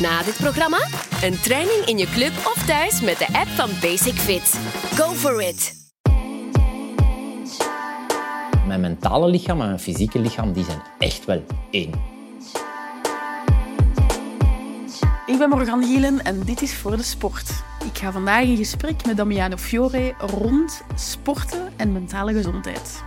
Na dit programma een training in je club of thuis met de app van Basic Fit. Go for it! Mijn mentale lichaam en mijn fysieke lichaam die zijn echt wel één. Ik ben Morgan Gielen en dit is Voor de Sport. Ik ga vandaag in gesprek met Damiano Fiore rond sporten en mentale gezondheid.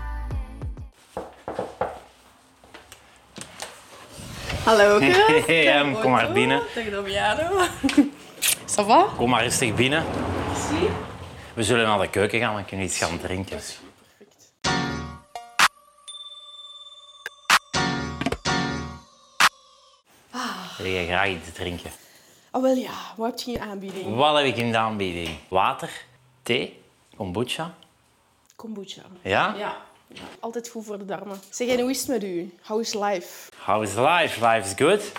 Hallo, Chris. Hey, em, kom maar binnen. Dag Damiano. Ça va? Kom maar rustig binnen. Merci. We zullen naar de keuken gaan en kunnen iets gaan drinken. Wil je graag iets drinken? Oh wel ja, wat heb je in je aanbieding? Wat heb ik in de aanbieding? Water, thee, kombucha. Kombucha. Ja? Ja. Ja. Altijd goed voor de darmen. Zeg, en hoe is het met u? How is life? How is life? Life is good.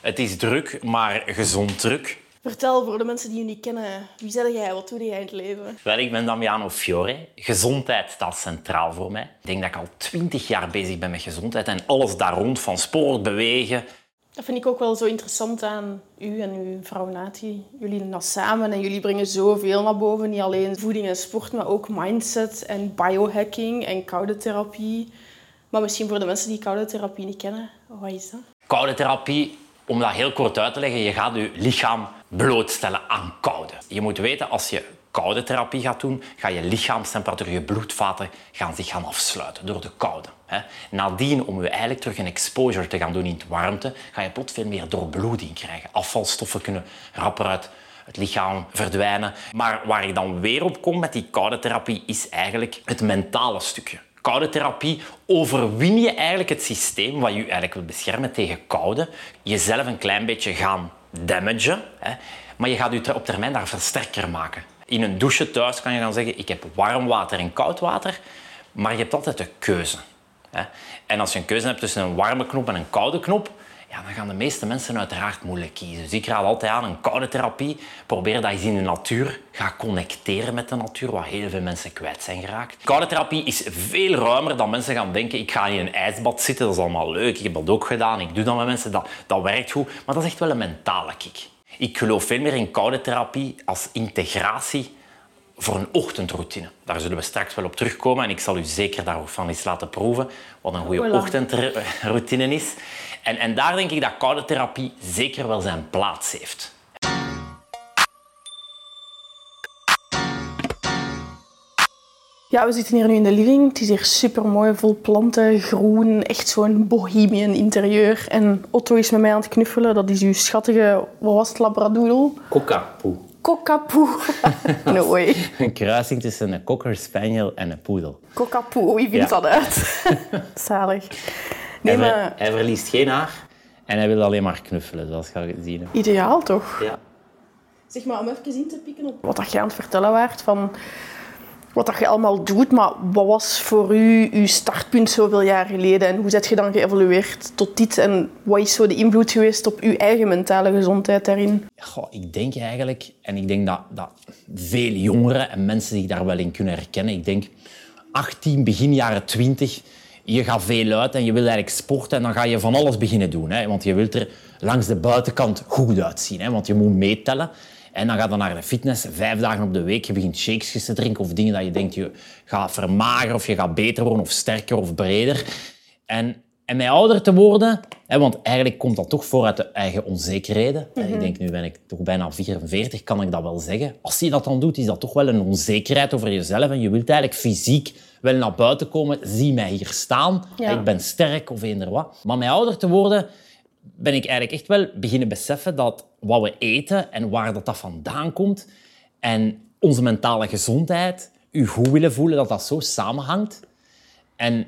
Het is druk, maar gezond druk. Vertel voor de mensen die je niet kennen. Wie ben jij? Wat doe jij in het leven? Wel, ik ben Damiano Fiore. Gezondheid staat centraal voor mij. Ik denk dat ik al twintig jaar bezig ben met gezondheid en alles daar rond, van sport, bewegen. Dat vind ik ook wel zo interessant aan u en uw vrouw Nati. Jullie doen dat samen en jullie brengen zoveel naar boven. Niet alleen voeding en sport, maar ook mindset en biohacking en koude therapie. Maar misschien voor de mensen die koude therapie niet kennen, wat is dat? Koude therapie, om dat heel kort uit te leggen, je gaat je lichaam blootstellen aan koude. Je moet weten, als je koude therapie gaat doen, ga je lichaamstemperatuur, je bloedvaten gaan zich gaan afsluiten door de koude. Nadien, om je eigenlijk terug een exposure te gaan doen in het warmte, ga je plots veel meer doorbloeding krijgen. Afvalstoffen kunnen rapper uit het lichaam verdwijnen. Maar waar ik dan weer op kom met die koude therapie, is eigenlijk het mentale stukje. Koude therapie overwin je eigenlijk het systeem wat je eigenlijk wil beschermen tegen koude. Jezelf een klein beetje gaan damagen, maar je gaat je op termijn daar versterker maken. In een douche thuis kan je dan zeggen, ik heb warm water en koud water, maar je hebt altijd de keuze. En als je een keuze hebt tussen een warme knop en een koude knop, ja, dan gaan de meeste mensen uiteraard moeilijk kiezen. Dus ik raad altijd aan een koude therapie. Probeer dat eens in de natuur. Ga connecteren met de natuur, wat heel veel mensen kwijt zijn geraakt. Koude therapie is veel ruimer dan mensen gaan denken. Ik ga in een ijsbad zitten, dat is allemaal leuk. Ik heb dat ook gedaan. Ik doe dat met mensen, dat, dat werkt goed. Maar dat is echt wel een mentale kick. Ik geloof veel meer in koude therapie als integratie voor een ochtendroutine. Daar zullen we straks wel op terugkomen en ik zal u zeker daarvan eens laten proeven wat een goede Voilà. ochtendroutine is. En, en daar denk ik dat koude therapie zeker wel zijn plaats heeft. Ja, we zitten hier nu in de living. Het is hier super mooi, vol planten, groen, echt zo'n bohemian interieur. En Otto is met mij aan het knuffelen. Dat is uw schattige, wat was het, labradoodle? Cockapoo. Cockapoo. no way. Een kruising tussen een cocker spaniel en een poedel. Cockapoo, wie vindt Ja. dat uit? Zalig. Nee, hij, ver- maar hij verliest geen haar en hij wil alleen maar knuffelen, zoals je zien. hè. ideaal toch? Ja. Zeg maar, om even in te pikken op wat dat je aan het vertellen waart van wat dat je allemaal doet, maar wat was voor u uw startpunt zoveel jaar geleden en hoe zet je dan geëvolueerd tot dit en wat is zo de invloed geweest op uw eigen mentale gezondheid daarin? Goh, ik denk eigenlijk, en ik denk dat, dat veel jongeren en mensen zich daar wel in kunnen herkennen. Ik denk 18, begin jaren 20, je gaat veel uit en je wil eigenlijk sporten en dan ga je van alles beginnen doen. Hè? Want je wilt er langs de buitenkant goed uitzien, hè? want je moet meetellen. En dan ga je naar de fitness, vijf dagen op de week. Je begint shakes te drinken of dingen dat je denkt je gaat vermageren of je gaat beter worden of sterker of breder. En, en met ouder te worden, hè, want eigenlijk komt dat toch voor uit de eigen onzekerheden. Hè, Ik denk, nu ben ik toch bijna 44, kan ik dat wel zeggen. Als je dat dan doet, is dat toch wel een onzekerheid over jezelf. En je wilt eigenlijk fysiek wel naar buiten komen. Zie mij hier staan. Ja. Ik ben sterk of eender wat. Maar met ouder te worden, ben ik eigenlijk echt wel beginnen beseffen dat wat we eten en waar dat, dat vandaan komt en onze mentale gezondheid, je goed willen voelen, dat dat zo samenhangt. En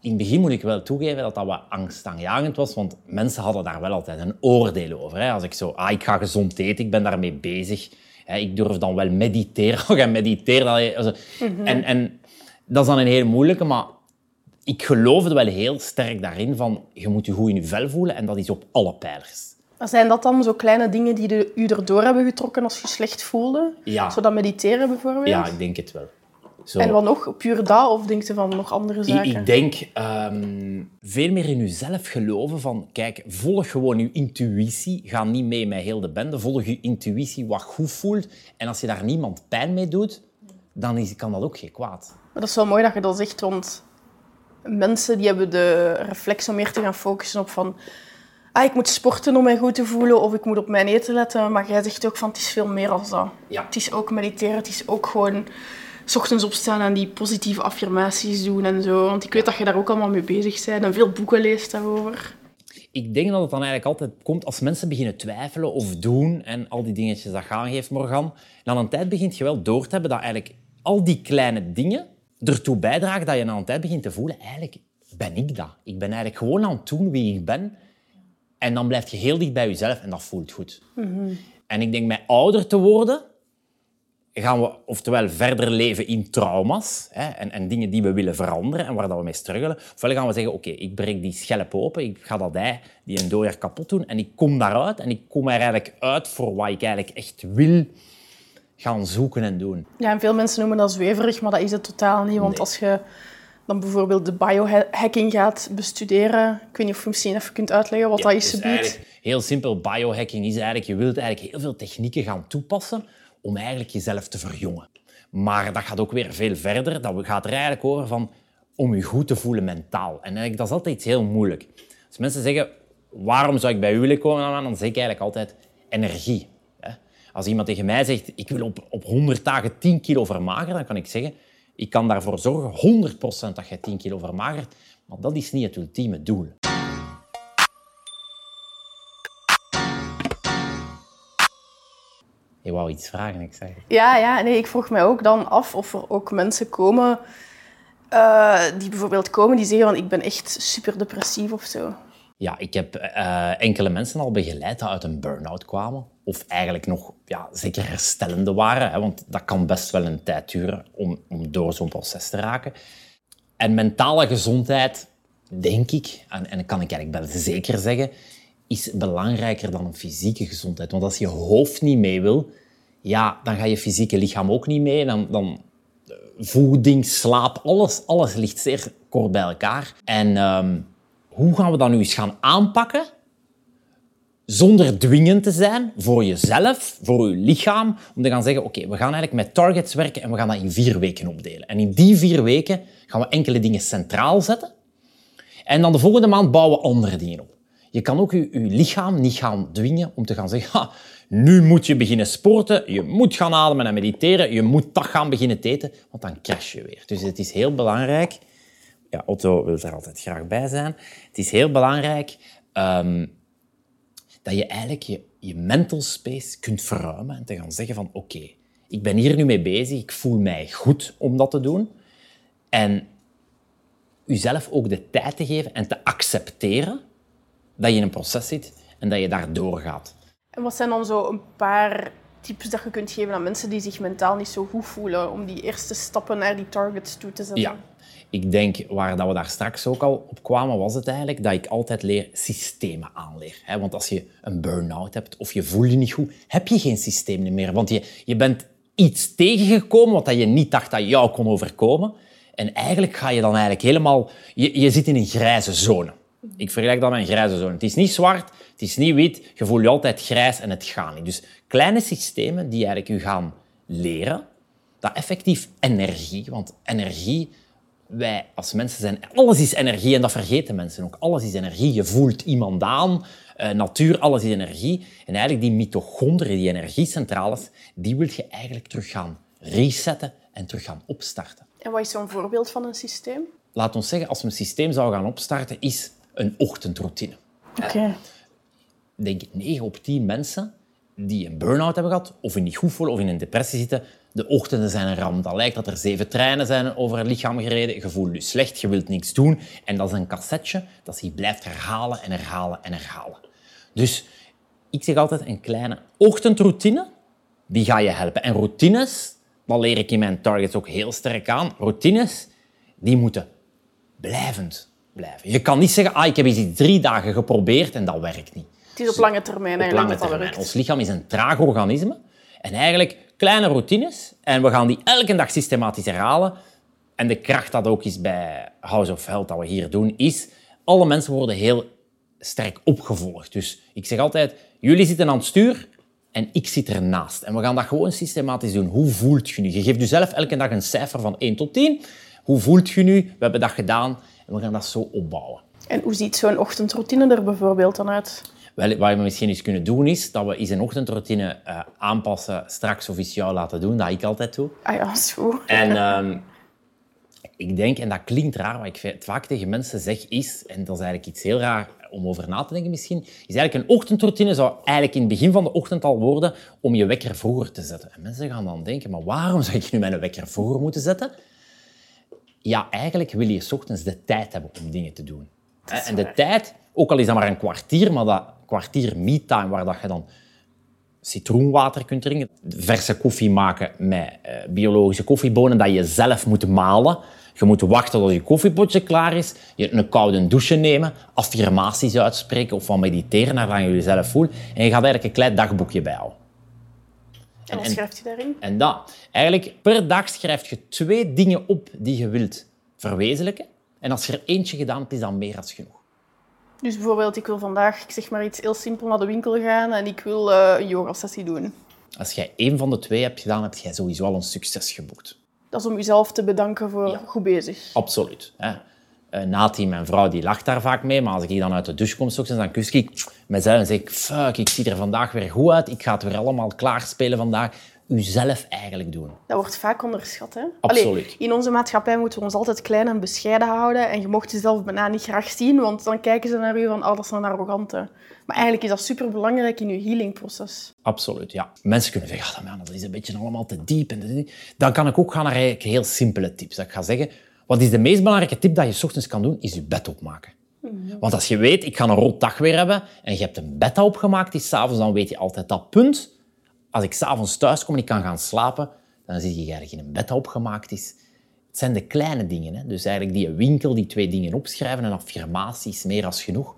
in het begin moet ik wel toegeven dat dat wat angstaanjagend was, want mensen hadden daar wel altijd een oordeel over. Hè. Als ik zo, ah, ik ga gezond eten, ik ben daarmee bezig. Hè, ik durf dan wel mediteren. Ga mediteren. also- en, en dat is dan een heel moeilijke, maar ik geloofde wel heel sterk daarin van je moet je goed in je vel voelen en dat is op alle pijlers. Zijn dat dan zo kleine dingen die de, u erdoor hebben getrokken als je slecht voelde? Ja. Zo dat mediteren bijvoorbeeld? Ja, ik denk het wel. Zo. En wat nog? Puur dat? Of denk je van nog andere zaken? ik denk ehm, veel meer in jezelf geloven van, kijk, volg gewoon je intuïtie. Ga niet mee met heel de bende. Volg je intuïtie wat goed voelt. En als je daar niemand pijn mee doet, dan is, kan dat ook geen kwaad. Maar dat is wel mooi dat je dat zegt, want mensen die hebben de reflex om meer te gaan focussen op van ah, ik moet sporten om mij goed te voelen of ik moet op mijn eten letten. Maar jij zegt ook van het is veel meer dan dat. Ja. Het is ook mediteren, het is ook gewoon 's ochtends opstaan en die positieve affirmaties doen en zo. Want ik weet dat je daar ook allemaal mee bezig bent en veel boeken leest daarover. Ik denk dat het dan eigenlijk altijd komt als mensen beginnen twijfelen of doen en al die dingetjes dat gaan geeft, Morgan. Na een tijd begint je wel door te hebben dat eigenlijk al die kleine dingen ertoe bijdragen dat je na een tijd begint te voelen, eigenlijk ben ik dat. Ik ben eigenlijk gewoon aan het doen wie ik ben. En dan blijf je heel dicht bij jezelf en dat voelt goed. En ik denk, met ouder te worden, gaan we oftewel verder leven in trauma's hè, en, en dingen die we willen veranderen en waar dat we mee struggelen. Ofwel gaan we zeggen, oké, ik breek die schelp open, ik ga dat ei, die een dooier kapot doen en ik kom daaruit en ik kom er eigenlijk uit voor wat ik eigenlijk echt wil gaan zoeken en doen. Ja, en veel mensen noemen dat zweverig, maar dat is het totaal niet. Want Nee. als je dan bijvoorbeeld de biohacking gaat bestuderen, ik weet niet of je misschien even kunt uitleggen wat dat is. dus eigenlijk heel simpel, biohacking is eigenlijk, je wilt eigenlijk heel veel technieken gaan toepassen om eigenlijk jezelf te verjongen. Maar dat gaat ook weer veel verder. Dat gaat er eigenlijk over van om je goed te voelen mentaal. En eigenlijk, dat is altijd iets heel moeilijk. Als mensen zeggen, waarom zou ik bij u willen komen, dan zeg ik eigenlijk altijd energie. Als iemand tegen mij zegt, ik wil op, op 100 dagen 10 kilo vermageren, dan kan ik zeggen, ik kan daarvoor zorgen 100% dat je 10 kilo vermagert, maar dat is niet het ultieme doel. Je wou iets vragen, ik zeg. Ja, ja, nee, ik vroeg mij ook dan af of er ook mensen komen eh, die bijvoorbeeld komen die zeggen van ik ben echt super depressief of zo. Ja, ik heb eh, enkele mensen al begeleid die uit een burn-out kwamen. Of eigenlijk nog ja, zeker herstellende waren. Hè, want dat kan best wel een tijd duren om, om door zo'n proces te raken. En mentale gezondheid, denk ik, en, en dat kan ik eigenlijk wel zeker zeggen, is belangrijker dan een fysieke gezondheid. Want als je hoofd niet mee wil, ja, dan ga je fysieke lichaam ook niet mee. Dan, dan eh, voeding, slaap, alles, alles ligt zeer kort bij elkaar. En ehm, hoe gaan we dat nu eens gaan aanpakken? Zonder dwingend te zijn voor jezelf, voor je lichaam. Om te gaan zeggen, oké, we gaan eigenlijk met targets werken en we gaan dat in vier weken opdelen. En in die vier weken gaan we enkele dingen centraal zetten. En dan de volgende maand bouwen we andere dingen op. Je kan ook je, lichaam niet gaan dwingen om te gaan zeggen, ha, nu moet je beginnen sporten, je moet gaan ademen en mediteren, je moet dat gaan beginnen te eten, want dan crash je weer. Dus het is heel belangrijk, ja, Otto wil er altijd graag bij zijn, het is heel belangrijk ehm, dat je eigenlijk je, je mental space kunt verruimen en te gaan zeggen van oké, ik ben hier nu mee bezig, ik voel mij goed om dat te doen. En jezelf ook de tijd te geven en te accepteren dat je in een proces zit en dat je daar doorgaat. En wat zijn dan zo een paar tips dat je kunt geven aan mensen die zich mentaal niet zo goed voelen om die eerste stappen naar die targets toe te zetten? Ja, ik denk waar dat we daar straks ook al op kwamen, was het eigenlijk dat ik altijd leer systemen aanleer. Want als je een burn-out hebt of je voelt je niet goed, heb je geen systeem meer. Want je, je bent iets tegengekomen wat je niet dacht dat jou kon overkomen. En eigenlijk ga je dan eigenlijk helemaal... Je, je zit in een grijze zone. Ik vergelijk dat met een grijze zone. Het is niet zwart, het is niet wit. Je voelt je altijd grijs en het gaat niet. Dus kleine systemen die eigenlijk je gaan leren, dat effectief energie, want energie, wij als mensen zijn, alles is energie en dat vergeten mensen ook. Alles is energie. Je voelt iemand aan, eh, natuur, alles is energie. En eigenlijk die mitochondriën, die energiecentrales, die wil je eigenlijk terug gaan resetten en terug gaan opstarten. En wat is zo'n voorbeeld van een systeem? Laat ons zeggen, als we een systeem zouden gaan opstarten, is een ochtendroutine. Oké. Ik denk 9 op 10 mensen die een burn-out hebben gehad, of in niet goed voelen, of in een depressie zitten, de ochtenden zijn een ramp. Dat lijkt dat er zeven treinen zijn over het lichaam gereden. Je voelt je slecht, je wilt niks doen. En dat is een cassetje dat zich blijft herhalen en herhalen en herhalen. Dus ik zeg altijd een kleine ochtendroutine, die ga je helpen. En routines, dat leer ik in mijn targets ook heel sterk aan. Routines, die moeten blijvend blijven. Je kan niet zeggen, ah, ik heb iets drie dagen geprobeerd en dat werkt niet. Het is op lange termijn Op eigenlijk lange termijn. Ons lichaam is een traag organisme. En eigenlijk kleine routines. En we gaan die elke dag systematisch herhalen. En de kracht dat ook is bij House of Health, dat we hier doen, is... Alle mensen worden heel sterk opgevolgd. Dus ik zeg altijd, jullie zitten aan het stuur en ik zit ernaast. En we gaan dat gewoon systematisch doen. Hoe voelt je nu? Je geeft jezelf elke dag een cijfer van 1 tot 10. Hoe voelt je nu? We hebben dat gedaan en we gaan dat zo opbouwen. En hoe ziet zo'n ochtendroutine er bijvoorbeeld dan uit? Wel, wat we misschien eens kunnen doen is dat we eens een ochtendroutine uh, aanpassen, straks officieel laten doen, dat ik altijd doe. Ah ja, zo. En um, ik denk, en dat klinkt raar, maar ik vaak tegen mensen zeg is, en dat is eigenlijk iets heel raar om over na te denken misschien, is eigenlijk een ochtendroutine zou eigenlijk in het begin van de ochtend al worden om je wekker vroeger te zetten. En mensen gaan dan denken, maar waarom zou ik nu mijn wekker vroeger moeten zetten? Ja, eigenlijk wil je s ochtends de tijd hebben om dingen te doen. En de tijd, ook al is dat maar een kwartier, maar dat kwartier me-time waar dat je dan citroenwater kunt drinken, verse koffie maken met uh, biologische koffiebonen dat je zelf moet malen. Je moet wachten tot je koffiepotje klaar is, je een koude douche nemen, affirmaties uitspreken of van mediteren naar je jezelf voelt. En je gaat eigenlijk een klein dagboekje bijhouden. En wat schrijft je daarin? En dat. Eigenlijk, per dag schrijf je twee dingen op die je wilt verwezenlijken. En als je er eentje gedaan hebt, is dat meer dan genoeg. Dus bijvoorbeeld, ik wil vandaag, ik zeg maar iets heel simpel, naar de winkel gaan en ik wil uh, een yoga-sessie doen. Als jij één van de twee hebt gedaan, heb jij sowieso al een succes geboekt. Dat is om jezelf te bedanken voor goed bezig. Absoluut. Hè. Uh, Nati, mijn vrouw, die lacht daar vaak mee. Maar als ik dan uit de douche kom, dan kus ik mezelf en zeg ik... Fuck, ik zie er vandaag weer goed uit. Ik ga het weer allemaal klaarspelen vandaag uzelf eigenlijk doen. Dat wordt vaak onderschat. Hè? Absoluut. in onze maatschappij moeten we ons altijd klein en bescheiden houden. En je mocht jezelf bijna niet graag zien, want dan kijken ze naar u van, oh, dat is een arrogante. Maar eigenlijk is dat superbelangrijk in je healingproces. Absoluut, ja. Mensen kunnen zeggen, ja, dat is een beetje allemaal te diep. En dan kan ik ook gaan naar eigenlijk heel simpele tips. Dat ik ga zeggen, wat is de meest belangrijke tip dat je s ochtends kan doen, is je bed opmaken. Mhm. Want als je weet, ik ga een rot dag weer hebben, en je hebt een bed opgemaakt die s'avonds, dan weet je altijd dat punt als ik s'avonds thuis kom en ik kan gaan slapen, dan zie je eigenlijk in een bed opgemaakt is. Het zijn de kleine dingen. Hè? Dus eigenlijk die winkel, die twee dingen opschrijven en affirmaties, meer als genoeg.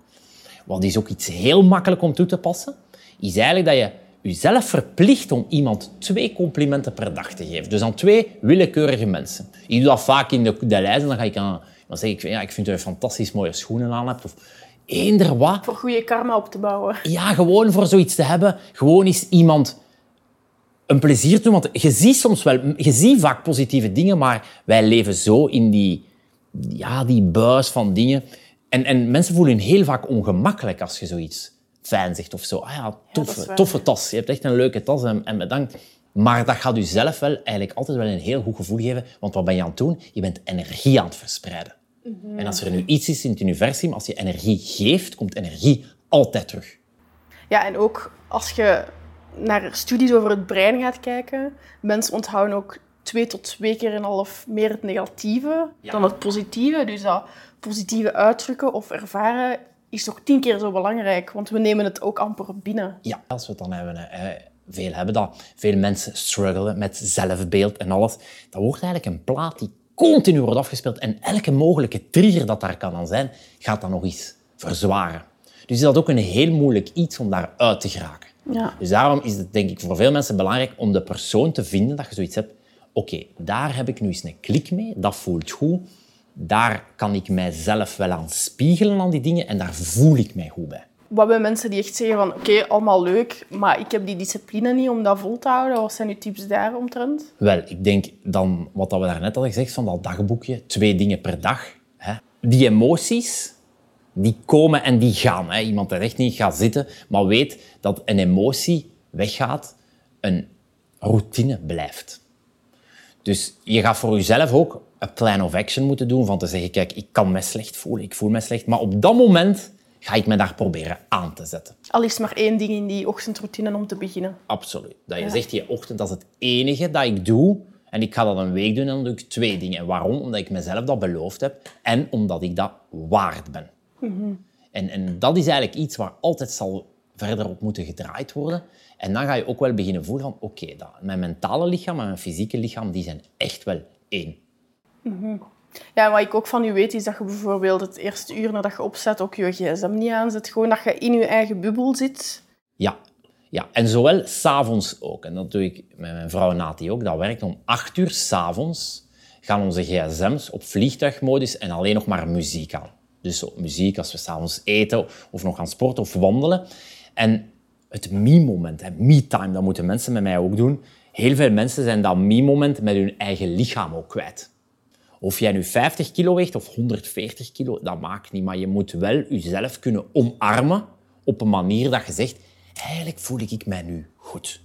Wat is ook iets heel makkelijk om toe te passen, is eigenlijk dat je jezelf verplicht om iemand twee complimenten per dag te geven. Dus aan twee willekeurige mensen. Ik doe dat vaak in de, de lijst dan ga ik aan... Dan zeg ik, ja, ik vind dat je fantastisch mooie schoenen aan hebt. Of eender wat. Voor goede karma op te bouwen. Ja, gewoon voor zoiets te hebben. Gewoon is iemand een plezier doen. Want je ziet soms wel, je ziet vaak positieve dingen, maar wij leven zo in die, ja, die buis van dingen. En, en mensen voelen heel vaak ongemakkelijk als je zoiets fijn zegt of zo. Ah ja, toffe, toffe tas. Je hebt echt een leuke tas en, en bedankt. Maar dat gaat u zelf wel eigenlijk altijd wel een heel goed gevoel geven. Want wat ben je aan het doen? Je bent energie aan het verspreiden. Mhm. En als er nu iets is in het universum, als je energie geeft, komt energie altijd terug. Ja, en ook als je naar studies over het brein gaat kijken, mensen onthouden ook twee tot twee keer en half meer het negatieve dan het positieve. Dus dat positieve uitdrukken of ervaren is toch tien keer zo belangrijk, want we nemen het ook amper binnen. Ja, als we het dan hebben, hè, veel hebben dat. Veel mensen struggelen met zelfbeeld en alles. Dat wordt eigenlijk een plaat die continu wordt afgespeeld en elke mogelijke trigger dat daar kan aan zijn, gaat dat nog eens verzwaren. Dus is dat ook een heel moeilijk iets om daar uit te geraken. Ja. Dus daarom is het denk ik voor veel mensen belangrijk om de persoon te vinden dat je zoiets hebt. Oké, daar heb ik nu eens een klik mee, dat voelt goed. Daar kan ik mijzelf wel aan spiegelen aan die dingen en daar voel ik mij goed bij. Wat hebben mensen die echt zeggen van oké, allemaal leuk, maar ik heb die discipline niet om dat vol te houden? Wat zijn uw tips daar omtrent? Wel, ik denk dan wat we daarnet hadden gezegd van dat dagboekje, twee dingen per dag. Hè. Die emoties, die komen en die gaan. Hè. Iemand dat echt niet gaat zitten, maar weet dat een emotie weggaat, een routine blijft. Dus je gaat voor jezelf ook een plan of action moeten doen van te zeggen, kijk, ik kan me slecht voelen, ik voel me slecht, maar op dat moment ga ik me daar proberen aan te zetten. Al is maar één ding in die ochtendroutine om te beginnen. Absoluut. Dat je zegt, die ochtend, dat is het enige dat ik doe, en ik ga dat een week doen en dan doe ik twee dingen. En waarom? Omdat ik mezelf dat beloofd heb en omdat ik dat waard ben. En, en dat is eigenlijk iets waar altijd zal verder op moeten gedraaid worden. En dan ga je ook wel beginnen voelen van oké, mijn mentale lichaam en mijn fysieke lichaam die zijn echt wel één. Ja, wat ik ook van u weet, is dat je bijvoorbeeld het eerste uur nadat je opzet ook je gsm niet aanzet. Gewoon dat je in je eigen bubbel zit. Ja, Ja, en zowel s'avonds ook. En dat doe ik met mijn vrouw Nati ook. Dat werkt om 8 uur s'avonds gaan onze gsm's op vliegtuigmodus en alleen nog maar muziek aan. Dus muziek als we s'avonds eten of nog gaan sporten of wandelen. En het me-moment, me-time, dat moeten mensen met mij ook doen. Heel veel mensen zijn dat me-moment met hun eigen lichaam ook kwijt. Of jij nu 50 kilo weegt of 140 kilo, dat maakt niet. Maar je moet wel jezelf kunnen omarmen op een manier dat je zegt, eigenlijk voel ik mij nu goed.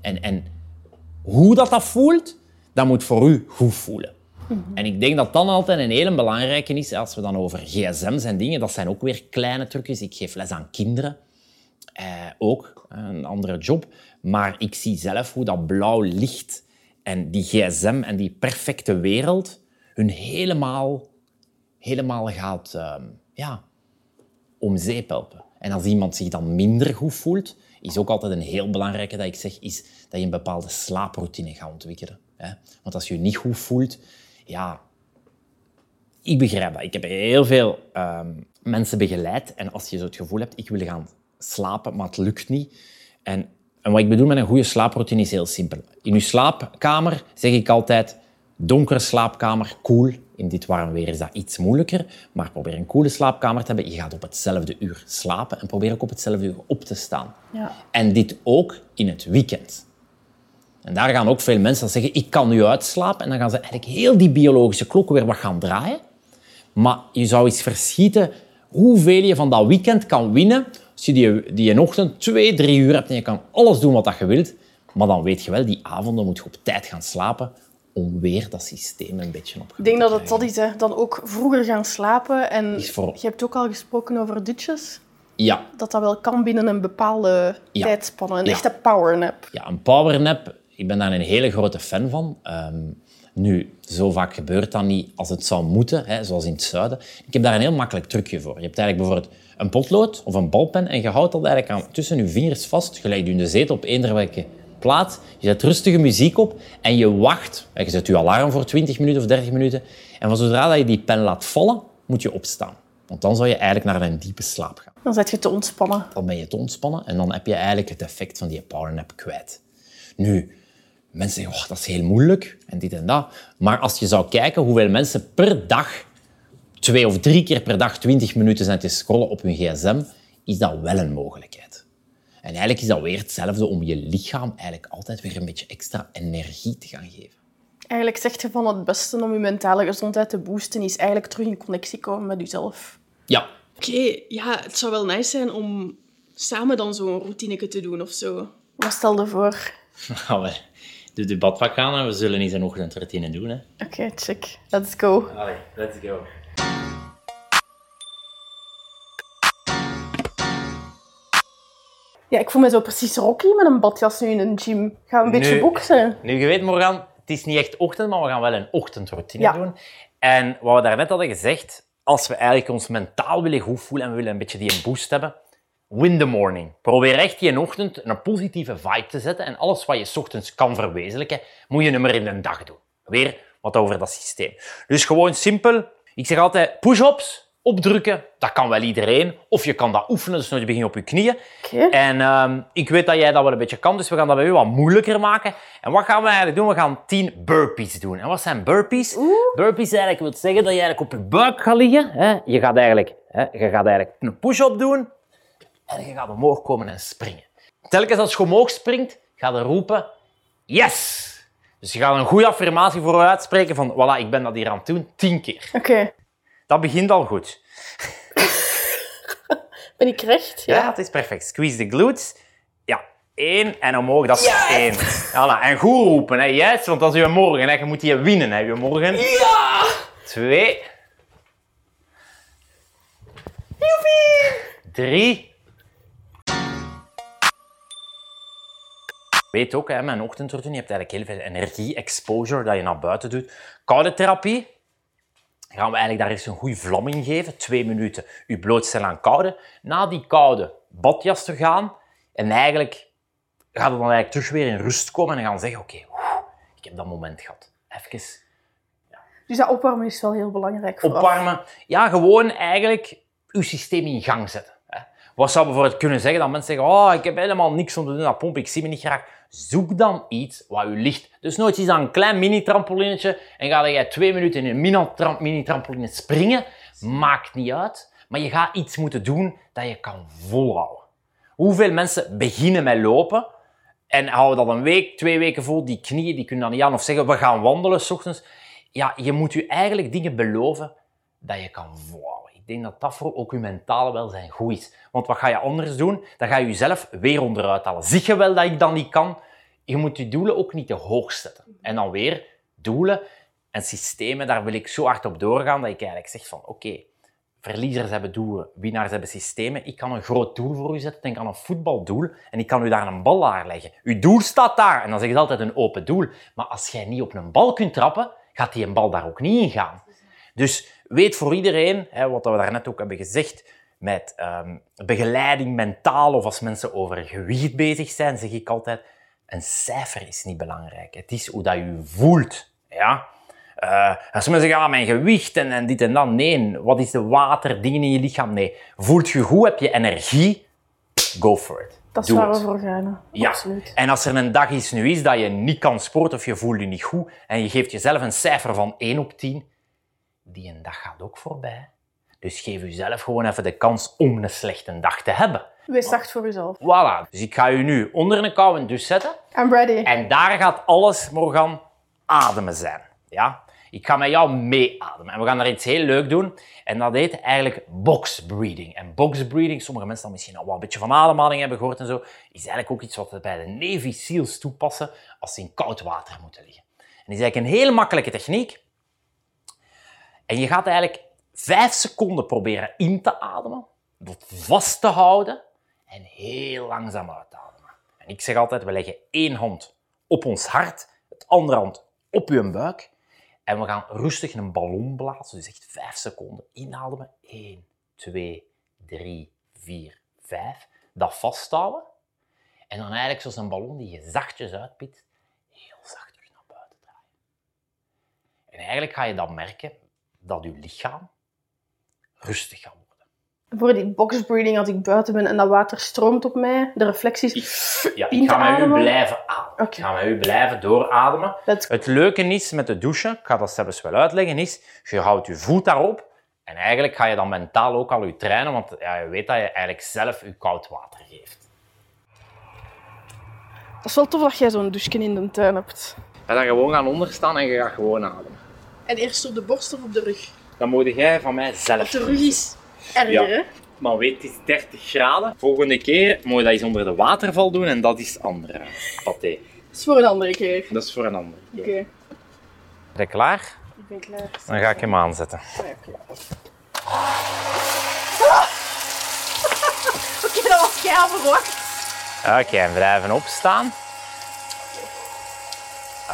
En, en hoe dat, dat voelt, dat moet voor u goed voelen. En ik denk dat dan altijd een hele belangrijke is, als we dan over gsm's en dingen, dat zijn ook weer kleine trucjes. Ik geef les aan kinderen, eh, ook, een andere job. Maar ik zie zelf hoe dat blauw licht en die gsm en die perfecte wereld hun helemaal, helemaal gaat uh, ja, om zeep helpen. En als iemand zich dan minder goed voelt, is ook altijd een heel belangrijke dat ik zeg, is dat je een bepaalde slaaproutine gaat ontwikkelen. Hè? Want als je je niet goed voelt, ja, ik begrijp dat. Ik heb heel veel uh, mensen begeleid en als je zo het gevoel hebt, ik wil gaan slapen, maar het lukt niet. En, en wat ik bedoel met een goede slaaproutine is heel simpel. In je slaapkamer zeg ik altijd, donkere slaapkamer, koel. In dit warm weer is dat iets moeilijker, maar probeer een koele slaapkamer te hebben. Je gaat op hetzelfde uur slapen en probeer ook op hetzelfde uur op te staan. Ja. En dit ook in het weekend. En daar gaan ook veel mensen zeggen, ik kan nu uitslapen. En dan gaan ze eigenlijk heel die biologische klokken weer wat gaan draaien. Maar je zou eens verschieten hoeveel je van dat weekend kan winnen als je die, die een ochtend twee, drie uur hebt en je kan alles doen wat je wilt. Maar dan weet je wel, die avonden moet je op tijd gaan slapen om weer dat systeem een beetje op Ik denk dat het dat is, hè. dan ook vroeger gaan slapen. En voor- je hebt ook al gesproken over dutjes. Ja, Dat dat wel kan binnen een bepaalde Ja. tijdspanne. Een Ja. echte powernap. ja, een powernap, ik ben daar een hele grote fan van. Ehm, nu, zo vaak gebeurt dat niet als het zou moeten, hè, zoals in het zuiden. Ik heb daar een heel makkelijk trucje voor. Je hebt eigenlijk bijvoorbeeld een potlood of een balpen en je houdt dat eigenlijk aan, tussen je vingers vast. Je legt je in de zetel op eender welke plaats. Je zet rustige muziek op en je wacht. En Je zet je alarm voor 20 minuten of 30 minuten. En van zodra dat je die pen laat vallen, moet je opstaan. Want dan zou je eigenlijk naar een diepe slaap gaan Dan zet je te ontspannen. dan ben je te ontspannen en dan heb je eigenlijk het effect van die powernap kwijt. Nu, mensen zeggen, oh, dat is heel moeilijk en dit en dat. Maar als je zou kijken hoeveel mensen per dag, twee of drie keer per dag, 20 minuten zijn te scrollen op hun gsm, is dat wel een mogelijkheid. En eigenlijk is dat weer hetzelfde om je lichaam eigenlijk altijd weer een beetje extra energie te gaan geven. Eigenlijk zeg je van het beste om je mentale gezondheid te boosten, is eigenlijk terug in connectie komen met jezelf. Ja, Oké, ja, het zou wel nice zijn om samen dan zo'n routine te doen of zo. Wat stel je voor? gaan de debatpak aan en we zullen eens een ochtendroutine doen. Hè. Oké, check. Let's go. Allee, let's go. Ja, ik voel me zo precies Rocky met een badjas nu in een gym. Gaan we een beetje Nu- boksen? Nu, je weet, Morgan, het is niet echt ochtend, maar we gaan wel een ochtendroutine Ja. doen. En wat we daarnet hadden gezegd, als we eigenlijk ons mentaal willen goed voelen en we willen een beetje die boost hebben, win the morning. Probeer echt die ochtend een positieve vibe te zetten en alles wat je 's ochtends kan verwezenlijken, moet je nummer in de dag doen. Weer wat over dat systeem. Dus gewoon simpel. Ik zeg altijd push-ups, opdrukken, dat kan wel iedereen. Of je kan dat oefenen, dus je begint op je knieën. Oké. En ehm, ik weet dat jij dat wel een beetje kan, dus we gaan dat bij u wat moeilijker maken. En wat gaan we eigenlijk doen? We gaan 10 burpees doen. En wat zijn burpees? Burpees eigenlijk wil zeggen dat je eigenlijk op je buik gaat liggen. Hè? Je, gaat eigenlijk, hè? je gaat eigenlijk een push-up doen en je gaat omhoog komen en springen. Telkens als je omhoog springt, ga je roepen yes! Dus je gaat een goede affirmatie voor je uitspreken van voilà, ik ben dat hier aan het doen, 10 keer. Oké. Dat begint al goed. Ben ik recht? Ja, het is perfect. Squeeze de glutes. Ja, één en omhoog, dat is één. Voilà. En goed roepen, hè. Yes, want dat is je morgen. Hè. Je moet die winnen, hè, je morgen. Ja! Twee. Joepie! Drie. Weet ook, hè, mijn ochtendroutine, je hebt eigenlijk heel veel energie-exposure dat je naar buiten doet. Koude therapie. Gaan we eigenlijk daar eens een goede vlam in geven. Twee minuten je blootstellen aan koude. Na die koude badjas te gaan. En eigenlijk gaat het dan eigenlijk terug weer in rust komen en gaan zeggen, oké, ik heb dat moment gehad. Even Dus dat opwarmen is wel heel belangrijk voor opwarmen. Ja, gewoon eigenlijk je systeem in gang zetten. Wat zou bijvoorbeeld kunnen zeggen dat mensen zeggen, oh, ik heb helemaal niks om te doen, dat pomp, ik zie me niet graag. Zoek dan iets wat u ligt. Dus nooit iets aan een klein mini-trampolinetje en ga jij twee minuten in een mini-trampoline springen. Maakt niet uit. Maar je gaat iets moeten doen dat je kan volhouden. Hoeveel mensen beginnen met lopen en houden dat een week, twee weken vol, die knieën, die kunnen dan niet aan. Of zeggen, we gaan wandelen s ochtends. Ja, je moet je eigenlijk dingen beloven dat je kan volhouden. Ik denk dat dat voor ook je mentale welzijn goed is. Want wat ga je anders doen? Dan ga je jezelf weer onderuit halen. Zie je wel dat ik dat niet kan? Je moet je doelen ook niet te hoog zetten. En dan weer doelen en systemen, daar wil ik zo hard op doorgaan dat ik eigenlijk zeg van oké, verliezers hebben doelen, winnaars hebben systemen. Ik kan een groot doel voor u zetten, denk aan een voetbaldoel, en ik kan u daar een bal aan leggen. Uw doel staat daar, en dan zeg je altijd een open doel. Maar als jij niet op een bal kunt trappen, gaat die een bal daar ook niet in gaan. Dus weet voor iedereen, hè, wat we daarnet ook hebben gezegd, met um, begeleiding mentaal of als mensen over gewicht bezig zijn, zeg ik altijd, een cijfer is niet belangrijk. Het is hoe dat je voelt. Ja? Uh, als mensen zeggen, ah, mijn gewicht en, en, dit en dat. Nee, wat is de water, dingen in je lichaam? Nee. Voelt je goed, heb je energie? Go for it. Dat is waar we voor gaan. Ja. Absoluut. En als er een dag is nu is dat je niet kan sporten of je voelt je niet goed en je geeft jezelf een cijfer van 1 op 10, die een dag gaat ook voorbij. Dus geef jezelf gewoon even de kans om een slechte dag te hebben. Wees zacht voor jezelf. Voilà. Dus ik ga je nu onder een koude douche zetten. I'm ready. En daar gaat alles, Morgan, ademen zijn. Ja? Ik ga met jou meeademen. En we gaan daar iets heel leuk doen. En dat heet eigenlijk box breathing. En box breathing, sommige mensen dan misschien al wel een beetje van ademhaling hebben gehoord en zo, is eigenlijk ook iets wat we bij de Navy SEALs toepassen als ze in koud water moeten liggen. En is eigenlijk een hele makkelijke techniek. En je gaat eigenlijk vijf seconden proberen in te ademen, dat vast te houden en heel langzaam uitademen. En ik zeg altijd, we leggen één hand op ons hart, het andere hand op uw buik en we gaan rustig een ballon blazen, dus echt vijf seconden inademen. 1, 2, 3, 4, 5. Dat vasthouden. En dan eigenlijk zoals een ballon die je zachtjes uitpit, heel zachtjes naar buiten draaien. En eigenlijk ga je dan merken dat je lichaam rustig gaat worden. Voor die boxbreathing, als ik buiten ben en dat water stroomt op mij, de reflecties. Ik, ja, ik ga met u blijven ademen. Okay. Ik ga met u blijven doorademen. Het leuke is met de douchen, ik ga dat zelfs wel uitleggen, is je houdt je voet daarop en eigenlijk ga je dan mentaal ook al je trainen, want ja, je weet dat je eigenlijk zelf je koud water geeft. Dat is wel tof dat jij zo'n douche in de tuin hebt. Ga dan gewoon gaan onderstaan en je gaat gewoon ademen. En eerst op de borst of op de rug? Dan moet jij van mij zelf De rug is erger, Ja. hè? Maar weet, het is 30 graden. Volgende keer moet je dat eens onder de waterval doen en dat is andere paté. Dat is voor een andere keer. Dat is voor een ander. Oké, Ben je klaar? ik ben klaar. Dan ga ik hem aanzetten. Ja, Oké, Oké, dat was jij verwacht. Oké, en blijven opstaan.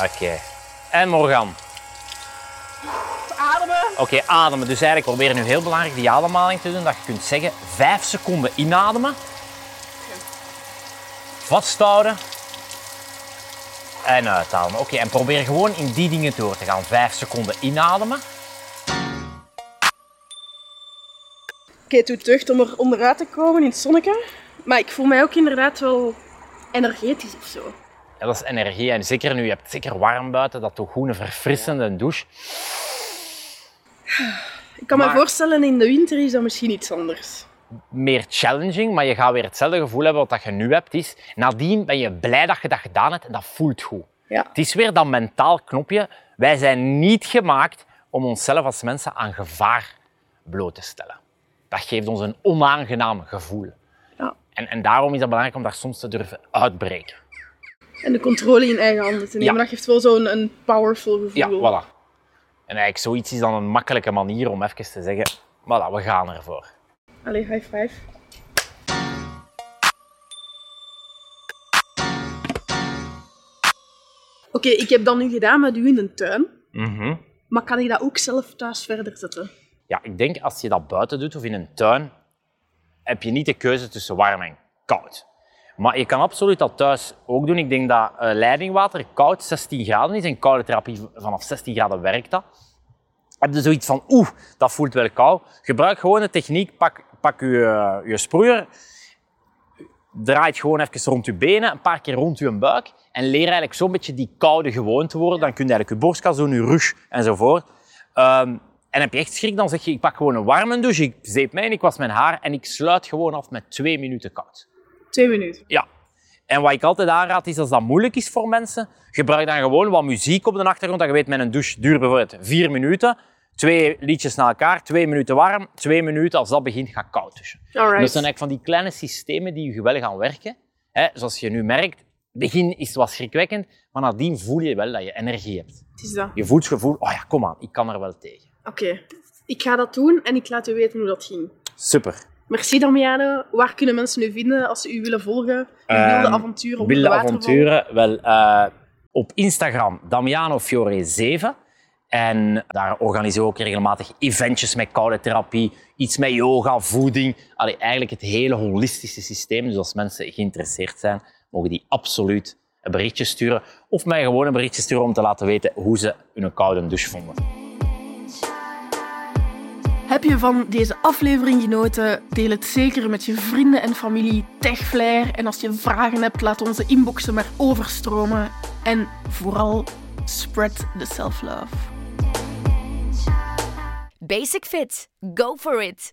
Oké. En Morgan. Oké, ademen. Dus eigenlijk proberen nu heel belangrijk die ademhaling te doen. Dat je kunt zeggen 5 seconden inademen. Vasthouden. En uitademen. Oké, en probeer gewoon in die dingen door te gaan. 5 seconden inademen. Oké, het doet deugd om er onderuit te komen in het zonnetje. Maar ik voel mij ook inderdaad wel energetisch of zo. Ja, dat is energie. En zeker nu, je hebt het zeker warm buiten, dat toch goed een verfrissende douche. Ik kan me voorstellen, in de winter is dat misschien iets anders. Meer challenging, maar je gaat weer hetzelfde gevoel hebben wat dat je nu hebt. Is, nadien ben je blij dat je dat gedaan hebt en dat voelt goed. Ja. Het is weer dat mentaal knopje. Wij zijn niet gemaakt om onszelf als mensen aan gevaar bloot te stellen. Dat geeft ons een onaangenaam gevoel. Ja. En, en daarom is het belangrijk om daar soms te durven uitbreken. En de controle in eigen handen te nemen, Ja. dat geeft wel zo'n powerful gevoel. Ja, voilà. En eigenlijk zoiets is dan een makkelijke manier om even te zeggen, voilà, we gaan ervoor. Allee, high five. Oké, ik heb dat nu gedaan met u in de tuin. Mhm. Maar kan ik dat ook zelf thuis verder zetten? Ja, ik denk als je dat buiten doet of in een tuin, heb je niet de keuze tussen warm en koud. Maar je kan absoluut dat thuis ook doen. Ik denk dat eh, leidingwater koud 16 graden is en koude therapie vanaf 16 graden werkt dat. Heb je zoiets van, oeh, dat voelt wel koud. Gebruik gewoon de techniek, pak pak je, je sproeier, draait gewoon even rond je benen, een paar keer rond je buik en leer eigenlijk zo'n beetje die koude gewoon te worden. Dan kun je eigenlijk je borstkas doen, je rug enzovoort. Um, en heb je echt schrik, dan zeg je, ik pak gewoon een warme douche, ik zeep mij en ik was mijn haar en ik sluit gewoon af met twee minuten koud. Twee minuten? Ja. En wat ik altijd aanraad is, als dat moeilijk is voor mensen, gebruik dan gewoon wat muziek op de achtergrond. Dat je weet, met een douche duurt bijvoorbeeld vier minuten. Twee liedjes na elkaar, twee minuten warm, twee minuten als dat begint, gaat koud douchen. Dat zijn eigenlijk van die kleine systemen die je wel gaan werken. Hè, zoals je nu merkt, begin is het wat schrikwekkend, maar nadien voel je wel dat je energie hebt. Het is dat. Je voelt het gevoel, oh ja, kom aan, ik kan er wel tegen. Oké, ik ga dat doen en ik laat u weten hoe dat ging. Super. Merci Damiano. Waar kunnen mensen u vinden als ze u willen volgen? Uw wilde Ehm, avonturen op Wilde avonturen? Wel, eh, op Instagram Damiano Fiore 7. En daar organiseren we ook regelmatig eventjes met koude therapie, iets met yoga, voeding. Allee, eigenlijk het hele holistische systeem. Dus als mensen geïnteresseerd zijn, mogen die absoluut een berichtje sturen. Of mij gewoon een berichtje sturen om te laten weten hoe ze hun koude douche vonden. Heb je van deze aflevering genoten? Deel het zeker met je vrienden en familie. Tag Flair. En als je vragen hebt, laat onze inboxen maar overstromen. En vooral, spread the self-love. Basic Fit. Go for it.